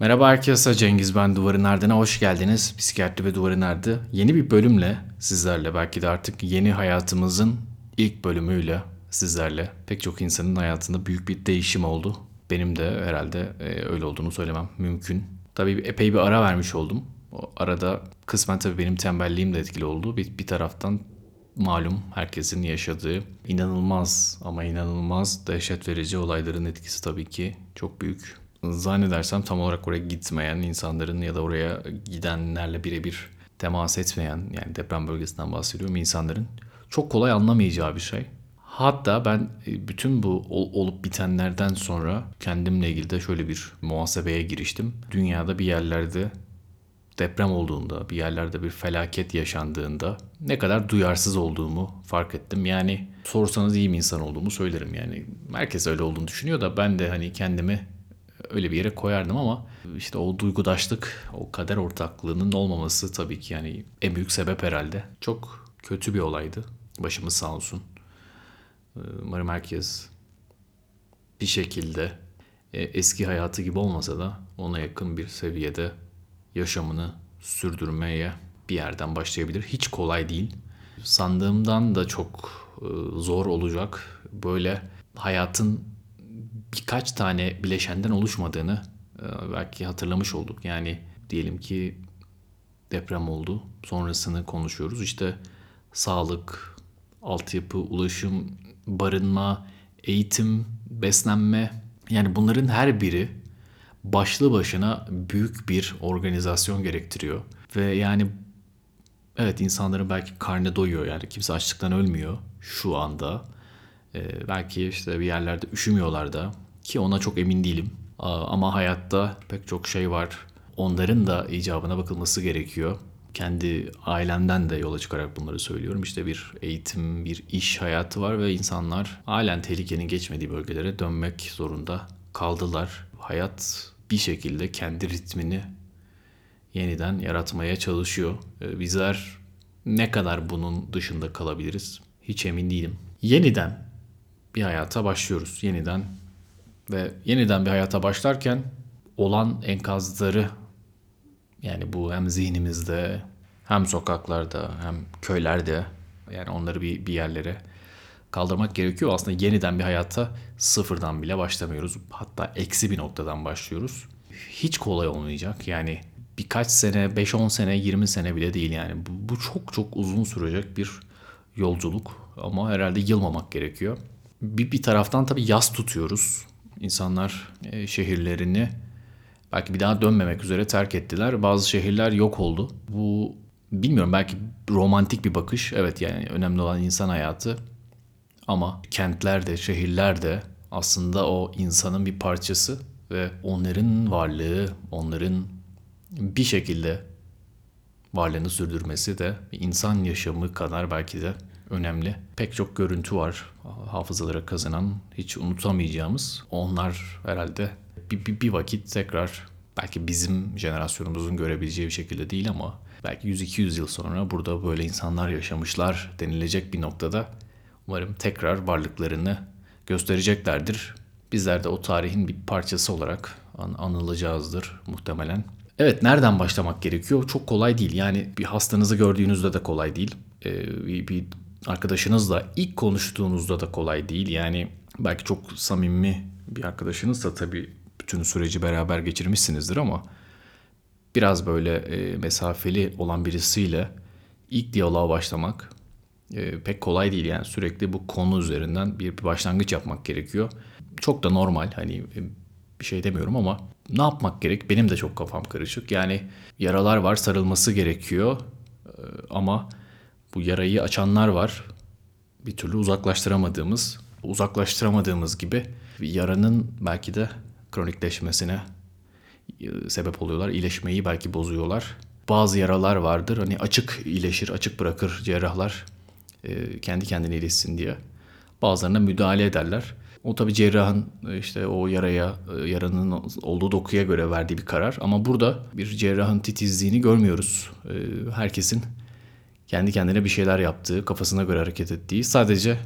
Merhaba herkese Cengiz ben Duvarın Ardına hoş geldiniz. Psikiyatri ve Duvarın Ardı yeni bir bölümle sizlerle belki de artık yeni hayatımızın ilk bölümüyle sizlerle pek çok insanın hayatında büyük bir değişim oldu. Benim de herhalde e, öyle olduğunu söylemem mümkün. Tabii epey bir ara vermiş oldum. O arada kısmen tabii benim tembelliğim de etkili oldu. Bir, bir taraftan malum herkesin yaşadığı inanılmaz ama inanılmaz dehşet verici olayların etkisi tabii ki çok büyük. Zannedersem tam olarak oraya gitmeyen insanların ya da oraya gidenlerle birebir temas etmeyen yani deprem bölgesinden bahsediyorum insanların çok kolay anlamayacağı bir şey. Hatta ben e, bütün bu olup bitenlerden sonra kendimle ilgili de şöyle bir muhasebeye giriştim. Dünyada bir yerlerde deprem olduğunda, bir yerlerde bir felaket yaşandığında ne kadar duyarsız olduğumu fark ettim. Yani sorsanız iyi bir insan olduğumu söylerim yani. Herkes öyle olduğunu düşünüyor da ben de hani kendimi öyle bir yere koyardım ama işte o duygudaşlık, o kader ortaklığının olmaması tabii ki yani en büyük sebep herhalde. Çok kötü bir olaydı. Başımız sağ olsun. Ee, umarım herkes bir şekilde e, eski hayatı gibi olmasa da ona yakın bir seviyede yaşamını sürdürmeye bir yerden başlayabilir. Hiç kolay değil. Sandığımdan da çok e, zor olacak. Böyle hayatın birkaç tane bileşenden oluşmadığını e, belki hatırlamış olduk. Yani diyelim ki deprem oldu. Sonrasını konuşuyoruz. İşte sağlık, altyapı, ulaşım, barınma, eğitim, beslenme yani bunların her biri başlı başına büyük bir organizasyon gerektiriyor. Ve yani evet insanların belki karnı doyuyor yani kimse açlıktan ölmüyor şu anda. Ee, belki işte bir yerlerde üşümüyorlar da ki ona çok emin değilim. Ama hayatta pek çok şey var. Onların da icabına bakılması gerekiyor. Kendi ailemden de yola çıkarak bunları söylüyorum. İşte bir eğitim, bir iş hayatı var ve insanlar halen tehlikenin geçmediği bölgelere dönmek zorunda kaldılar. Hayat bir şekilde kendi ritmini yeniden yaratmaya çalışıyor. Ee, bizler ne kadar bunun dışında kalabiliriz hiç emin değilim. Yeniden bir hayata başlıyoruz. Yeniden ve yeniden bir hayata başlarken olan enkazları yani bu hem zihnimizde hem sokaklarda hem köylerde yani onları bir, bir yerlere kaldırmak gerekiyor. Aslında yeniden bir hayata sıfırdan bile başlamıyoruz. Hatta eksi bir noktadan başlıyoruz. Hiç kolay olmayacak. Yani birkaç sene, 5-10 sene, 20 sene bile değil yani. Bu, bu çok çok uzun sürecek bir yolculuk. Ama herhalde yılmamak gerekiyor. Bir, bir taraftan tabii yaz tutuyoruz. İnsanlar e, şehirlerini belki bir daha dönmemek üzere terk ettiler. Bazı şehirler yok oldu. Bu bilmiyorum belki romantik bir bakış. Evet yani önemli olan insan hayatı. Ama kentler de şehirler de aslında o insanın bir parçası ve onların varlığı, onların bir şekilde varlığını sürdürmesi de insan yaşamı kadar belki de önemli. Pek çok görüntü var hafızalara kazanan, hiç unutamayacağımız. Onlar herhalde bir, bir, bir vakit tekrar belki bizim jenerasyonumuzun görebileceği bir şekilde değil ama belki 100-200 yıl sonra burada böyle insanlar yaşamışlar denilecek bir noktada umarım tekrar varlıklarını göstereceklerdir. Bizler de o tarihin bir parçası olarak an- anılacağızdır muhtemelen. Evet nereden başlamak gerekiyor? Çok kolay değil. Yani bir hastanızı gördüğünüzde de kolay değil. Ee, bir, bir arkadaşınızla ilk konuştuğunuzda da kolay değil. Yani belki çok samimi bir arkadaşınızsa tabii bütün süreci beraber geçirmişsinizdir ama biraz böyle e, mesafeli olan birisiyle ilk diyaloğa başlamak e, pek kolay değil. Yani sürekli bu konu üzerinden bir, bir başlangıç yapmak gerekiyor. Çok da normal hani e, bir şey demiyorum ama ne yapmak gerek? Benim de çok kafam karışık. Yani yaralar var sarılması gerekiyor e, ama bu yarayı açanlar var. Bir türlü uzaklaştıramadığımız, uzaklaştıramadığımız gibi yaranın belki de kronikleşmesine e, sebep oluyorlar. İyileşmeyi belki bozuyorlar. Bazı yaralar vardır. Hani açık iyileşir, açık bırakır cerrahlar e, kendi kendine iyileşsin diye. Bazılarına müdahale ederler. O tabi cerrahın e, işte o yaraya, yaranın olduğu dokuya göre verdiği bir karar. Ama burada bir cerrahın titizliğini görmüyoruz. Herkesin kendi kendine bir şeyler yaptığı, kafasına göre hareket ettiği, sadece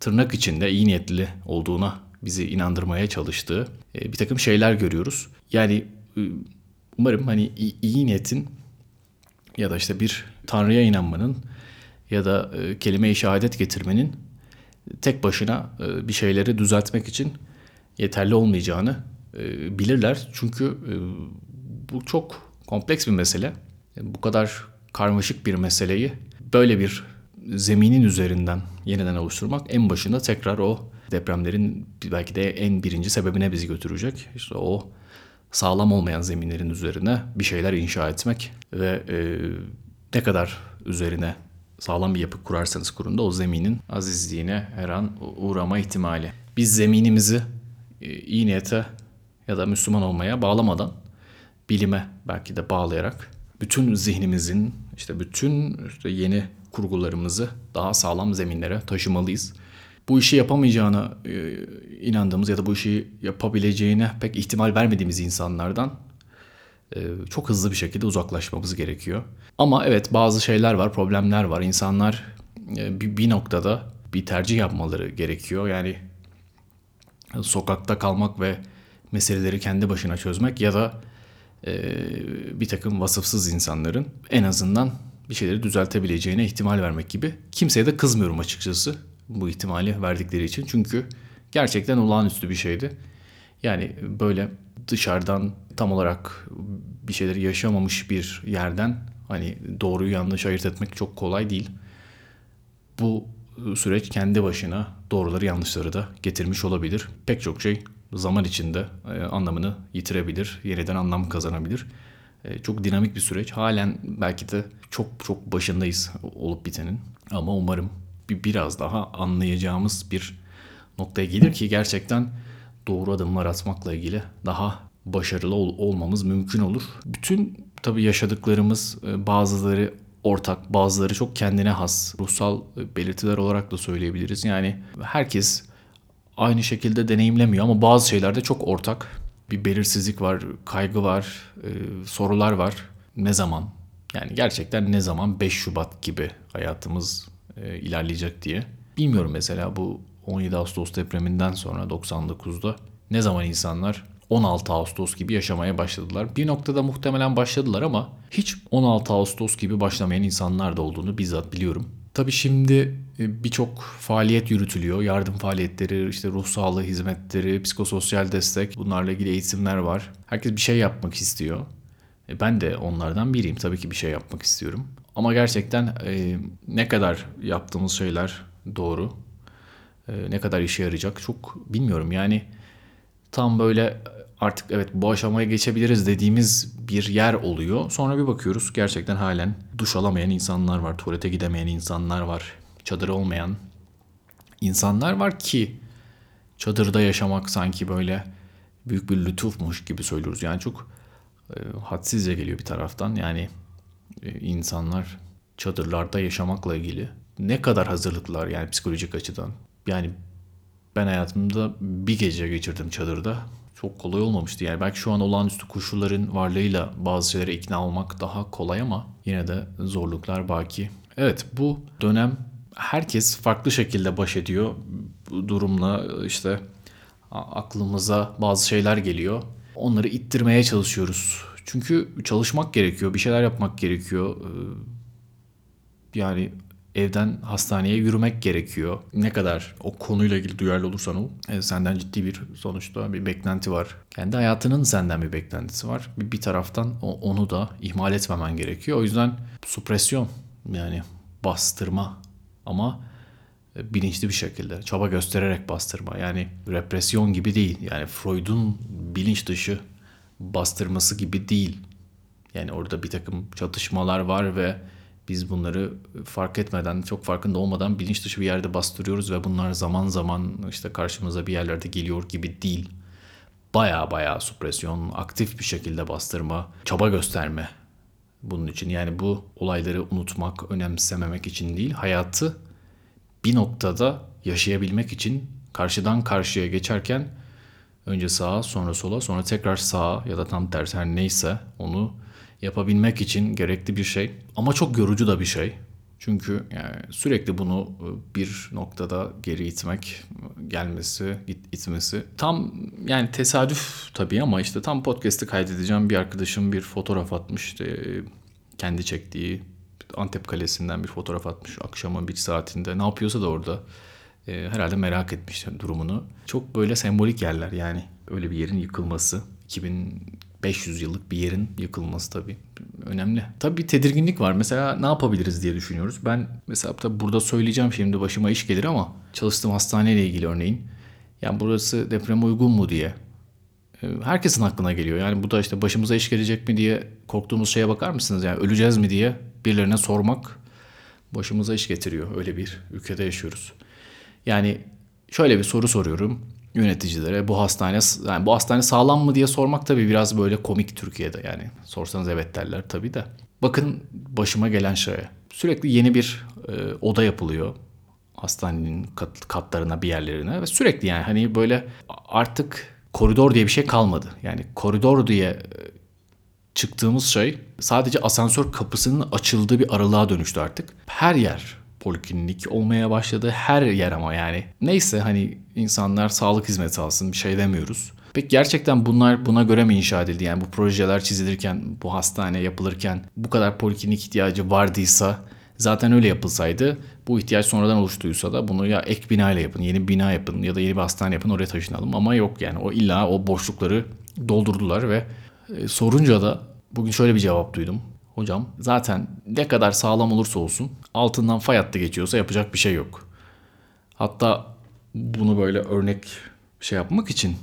tırnak içinde iyi niyetli olduğuna bizi inandırmaya çalıştığı e, bir takım şeyler görüyoruz. Yani e, umarım hani iyi niyetin ya da işte bir tanrıya inanmanın ya da e, kelime-i şehadet getirmenin tek başına bir şeyleri düzeltmek için yeterli olmayacağını bilirler. Çünkü bu çok kompleks bir mesele. Bu kadar karmaşık bir meseleyi böyle bir zeminin üzerinden yeniden oluşturmak en başında tekrar o depremlerin belki de en birinci sebebine bizi götürecek. İşte o sağlam olmayan zeminlerin üzerine bir şeyler inşa etmek ve e, ne kadar üzerine sağlam bir yapı kurarsanız kurun da o zeminin azizliğine her an uğrama ihtimali. Biz zeminimizi e, iyi niyete ya da Müslüman olmaya bağlamadan bilime belki de bağlayarak bütün zihnimizin işte bütün işte yeni kurgularımızı daha sağlam zeminlere taşımalıyız. Bu işi yapamayacağına e, inandığımız ya da bu işi yapabileceğine pek ihtimal vermediğimiz insanlardan e, çok hızlı bir şekilde uzaklaşmamız gerekiyor. Ama evet bazı şeyler var, problemler var. İnsanlar e, bir, bir noktada bir tercih yapmaları gerekiyor. Yani sokakta kalmak ve meseleleri kendi başına çözmek ya da e, bir takım vasıfsız insanların en azından bir şeyleri düzeltebileceğine ihtimal vermek gibi. Kimseye de kızmıyorum açıkçası bu ihtimali verdikleri için. Çünkü gerçekten olağanüstü bir şeydi. Yani böyle dışarıdan tam olarak bir şeyleri yaşamamış bir yerden hani doğruyu yanlış ayırt etmek çok kolay değil. Bu süreç kendi başına doğruları yanlışları da getirmiş olabilir. Pek çok şey zaman içinde e, anlamını yitirebilir, yeniden anlam kazanabilir. E, çok dinamik bir süreç. Halen belki de çok çok başındayız olup bitenin. Ama umarım bir biraz daha anlayacağımız bir noktaya gelir ki gerçekten doğru adımlar atmakla ilgili daha başarılı ol- olmamız mümkün olur. Bütün tabii yaşadıklarımız e, bazıları ortak, bazıları çok kendine has ruhsal belirtiler olarak da söyleyebiliriz. Yani herkes aynı şekilde deneyimlemiyor ama bazı şeylerde çok ortak. Bir belirsizlik var, kaygı var, e, sorular var. Ne zaman? Yani gerçekten ne zaman 5 Şubat gibi hayatımız e, ilerleyecek diye. Bilmiyorum mesela bu 17 Ağustos depreminden sonra 99'da ne zaman insanlar 16 Ağustos gibi yaşamaya başladılar. Bir noktada muhtemelen başladılar ama hiç 16 Ağustos gibi başlamayan insanlar da olduğunu bizzat biliyorum. Tabii şimdi e, birçok faaliyet yürütülüyor. Yardım faaliyetleri, işte ruh sağlığı hizmetleri, psikososyal destek, bunlarla ilgili eğitimler var. Herkes bir şey yapmak istiyor. E, ben de onlardan biriyim. Tabii ki bir şey yapmak istiyorum. Ama gerçekten e, ne kadar yaptığımız şeyler doğru, ne kadar işe yarayacak çok bilmiyorum. Yani tam böyle artık evet bu aşamaya geçebiliriz dediğimiz bir yer oluyor. Sonra bir bakıyoruz gerçekten halen duş alamayan insanlar var, tuvalete gidemeyen insanlar var, çadırı olmayan insanlar var ki çadırda yaşamak sanki böyle büyük bir lütufmuş gibi söylüyoruz. Yani çok e, hadsizce geliyor bir taraftan. Yani e, insanlar çadırlarda yaşamakla ilgili ne kadar hazırlıklılar yani psikolojik açıdan. Yani ben hayatımda bir gece geçirdim çadırda çok kolay olmamıştı. Yani belki şu an olağanüstü koşulların varlığıyla bazı şeylere ikna olmak daha kolay ama yine de zorluklar baki. Evet bu dönem herkes farklı şekilde baş ediyor bu durumla işte aklımıza bazı şeyler geliyor. Onları ittirmeye çalışıyoruz. Çünkü çalışmak gerekiyor, bir şeyler yapmak gerekiyor. Ee, yani evden hastaneye yürümek gerekiyor. Ne kadar o konuyla ilgili duyarlı olursan ol, e, senden ciddi bir sonuçta bir beklenti var. Kendi hayatının senden bir beklentisi var. Bir, bir taraftan onu da ihmal etmemen gerekiyor. O yüzden supresyon yani bastırma ama e, bilinçli bir şekilde çaba göstererek bastırma. Yani represyon gibi değil. Yani Freud'un bilinç dışı bastırması gibi değil. Yani orada bir takım çatışmalar var ve biz bunları fark etmeden, çok farkında olmadan bilinç dışı bir yerde bastırıyoruz ve bunlar zaman zaman işte karşımıza bir yerlerde geliyor gibi değil. Baya baya supresyon, aktif bir şekilde bastırma, çaba gösterme bunun için. Yani bu olayları unutmak, önemsememek için değil, hayatı bir noktada yaşayabilmek için karşıdan karşıya geçerken önce sağa, sonra sola, sonra tekrar sağa ya da tam tersi her neyse onu yapabilmek için gerekli bir şey. Ama çok yorucu da bir şey. Çünkü yani sürekli bunu e, bir noktada geri itmek, gelmesi, it, itmesi. Tam yani tesadüf tabii ama işte tam podcast'ı kaydedeceğim bir arkadaşım bir fotoğraf atmış. İşte kendi çektiği Antep Kalesi'nden bir fotoğraf atmış akşamın bir saatinde. Ne yapıyorsa da orada e, herhalde merak etmiş durumunu. Çok böyle sembolik yerler yani öyle bir yerin yıkılması. 2500 yıllık bir yerin yıkılması tabii önemli. Tabii bir tedirginlik var. Mesela ne yapabiliriz diye düşünüyoruz. Ben mesela tabii burada söyleyeceğim şimdi başıma iş gelir ama çalıştığım hastaneyle ilgili örneğin. Yani burası depreme uygun mu diye. E, herkesin aklına geliyor. Yani bu da işte başımıza iş gelecek mi diye korktuğumuz şeye bakar mısınız? Yani öleceğiz mi diye birilerine sormak başımıza iş getiriyor. Öyle bir ülkede yaşıyoruz. Yani şöyle bir soru soruyorum yöneticilere. Bu hastane yani bu hastane sağlam mı diye sormak tabii biraz böyle komik Türkiye'de yani. Sorsanız evet derler tabii de. Bakın başıma gelen şeye. Sürekli yeni bir e, oda yapılıyor hastanenin kat, katlarına bir yerlerine ve sürekli yani hani böyle artık koridor diye bir şey kalmadı. Yani koridor diye e, çıktığımız şey sadece asansör kapısının açıldığı bir aralığa dönüştü artık. Her yer poliklinik olmaya başladı. Her yer ama yani. Neyse hani insanlar sağlık hizmeti alsın bir şey demiyoruz. Peki gerçekten bunlar buna göre mi inşa edildi? Yani bu projeler çizilirken, bu hastane yapılırken bu kadar poliklinik ihtiyacı vardıysa zaten öyle yapılsaydı bu ihtiyaç sonradan oluştuysa da bunu ya ek bina ile yapın, yeni bina yapın ya da yeni bir hastane yapın oraya taşınalım. Ama yok yani o illa o boşlukları doldurdular ve e, sorunca da bugün şöyle bir cevap duydum. Hocam zaten ne kadar sağlam olursa olsun altından fay hattı geçiyorsa yapacak bir şey yok. Hatta bunu böyle örnek şey yapmak için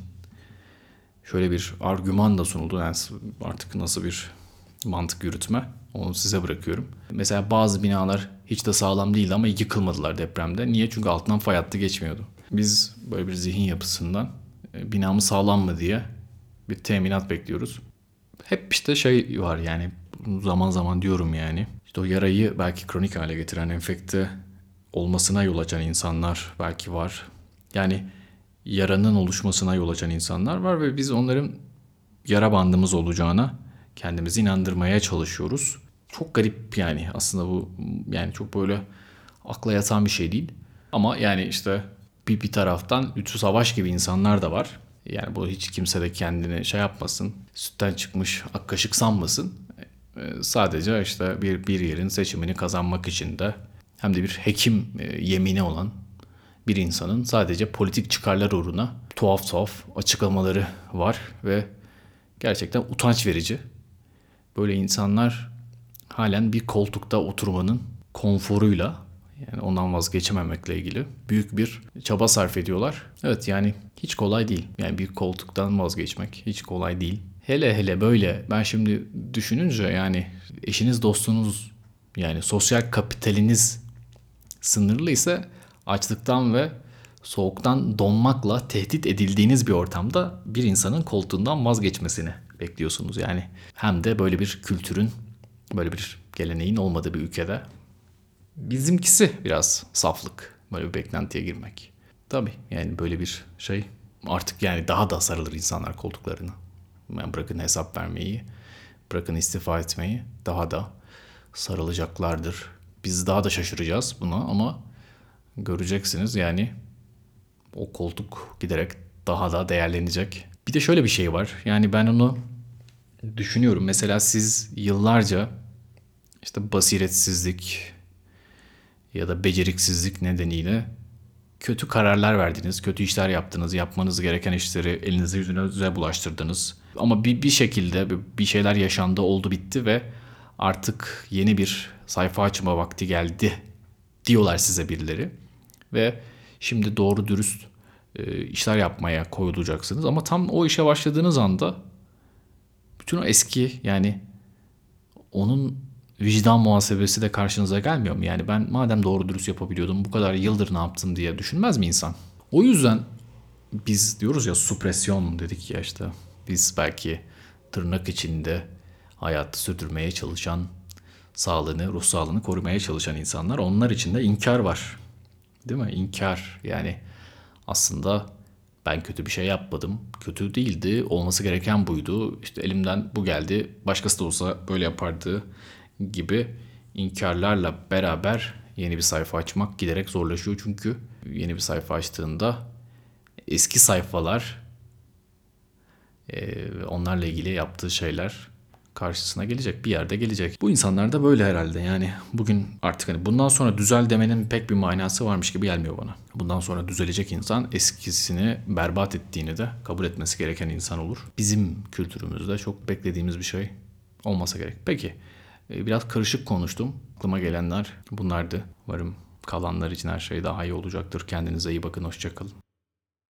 şöyle bir argüman da sunuldu. Yani artık nasıl bir mantık yürütme onu size bırakıyorum. Mesela bazı binalar hiç de sağlam değildi ama yıkılmadılar depremde. Niye? Çünkü altından fay hattı geçmiyordu. Biz böyle bir zihin yapısından e, binamız sağlam mı diye bir teminat bekliyoruz. Hep işte şey var yani zaman zaman diyorum yani. İşte o yarayı belki kronik hale getiren enfekte olmasına yol açan insanlar belki var. Yani yaranın oluşmasına yol açan insanlar var ve biz onların yara bandımız olacağına kendimizi inandırmaya çalışıyoruz. Çok garip yani aslında bu yani çok böyle akla yatan bir şey değil. Ama yani işte bir, bir taraftan Lütfü Savaş gibi insanlar da var. Yani bu hiç kimse de kendini şey yapmasın, sütten çıkmış ak kaşık sanmasın. Ee, sadece işte bir, bir yerin seçimini kazanmak için de hem de bir hekim e, yemini olan bir insanın sadece politik çıkarlar uğruna tuhaf tuhaf açıklamaları var ve gerçekten utanç verici. Böyle insanlar halen bir koltukta oturmanın konforuyla yani ondan vazgeçememekle ilgili büyük bir çaba sarf ediyorlar. Evet yani hiç kolay değil. Yani bir koltuktan vazgeçmek hiç kolay değil. Hele hele böyle ben şimdi düşününce yani eşiniz dostunuz yani sosyal kapitaliniz sınırlı ise açlıktan ve soğuktan donmakla tehdit edildiğiniz bir ortamda bir insanın koltuğundan vazgeçmesini bekliyorsunuz. Yani hem de böyle bir kültürün, böyle bir geleneğin olmadığı bir ülkede. Bizimkisi biraz saflık, böyle bir beklentiye girmek. Tabii yani böyle bir şey artık yani daha da sarılır insanlar koltuklarına. Yani bırakın hesap vermeyi, bırakın istifa etmeyi daha da sarılacaklardır. Biz daha da şaşıracağız buna ama göreceksiniz yani o koltuk giderek daha da değerlenecek. Bir de şöyle bir şey var. Yani ben onu düşünüyorum. Mesela siz yıllarca işte basiretsizlik ya da beceriksizlik nedeniyle kötü kararlar verdiniz, kötü işler yaptınız, yapmanız gereken işleri elinize yüzünüze bulaştırdınız. Ama bir, bir şekilde bir şeyler yaşandı, oldu bitti ve artık yeni bir sayfa açma vakti geldi diyorlar size birileri. Ve şimdi doğru dürüst e, işler yapmaya koyulacaksınız. Ama tam o işe başladığınız anda bütün o eski yani onun vicdan muhasebesi de karşınıza gelmiyor mu? Yani ben madem doğru dürüst yapabiliyordum bu kadar yıldır ne yaptım diye düşünmez mi insan? O yüzden biz diyoruz ya supresyon dedik ya işte biz belki tırnak içinde hayatı sürdürmeye çalışan, sağlığını, ruh sağlığını korumaya çalışan insanlar onlar için de inkar var. Değil mi? İnkar yani aslında ben kötü bir şey yapmadım. Kötü değildi. Olması gereken buydu. İşte elimden bu geldi. Başkası da olsa böyle yapardı gibi inkarlarla beraber yeni bir sayfa açmak giderek zorlaşıyor. Çünkü yeni bir sayfa açtığında eski sayfalar onlarla ilgili yaptığı şeyler karşısına gelecek. Bir yerde gelecek. Bu insanlar da böyle herhalde. Yani bugün artık hani bundan sonra düzel demenin pek bir manası varmış gibi gelmiyor bana. Bundan sonra düzelecek insan eskisini berbat ettiğini de kabul etmesi gereken insan olur. Bizim kültürümüzde çok beklediğimiz bir şey olmasa gerek. Peki e, biraz karışık konuştum. Aklıma gelenler bunlardı. Umarım kalanlar için her şey daha iyi olacaktır. Kendinize iyi bakın. Hoşçakalın.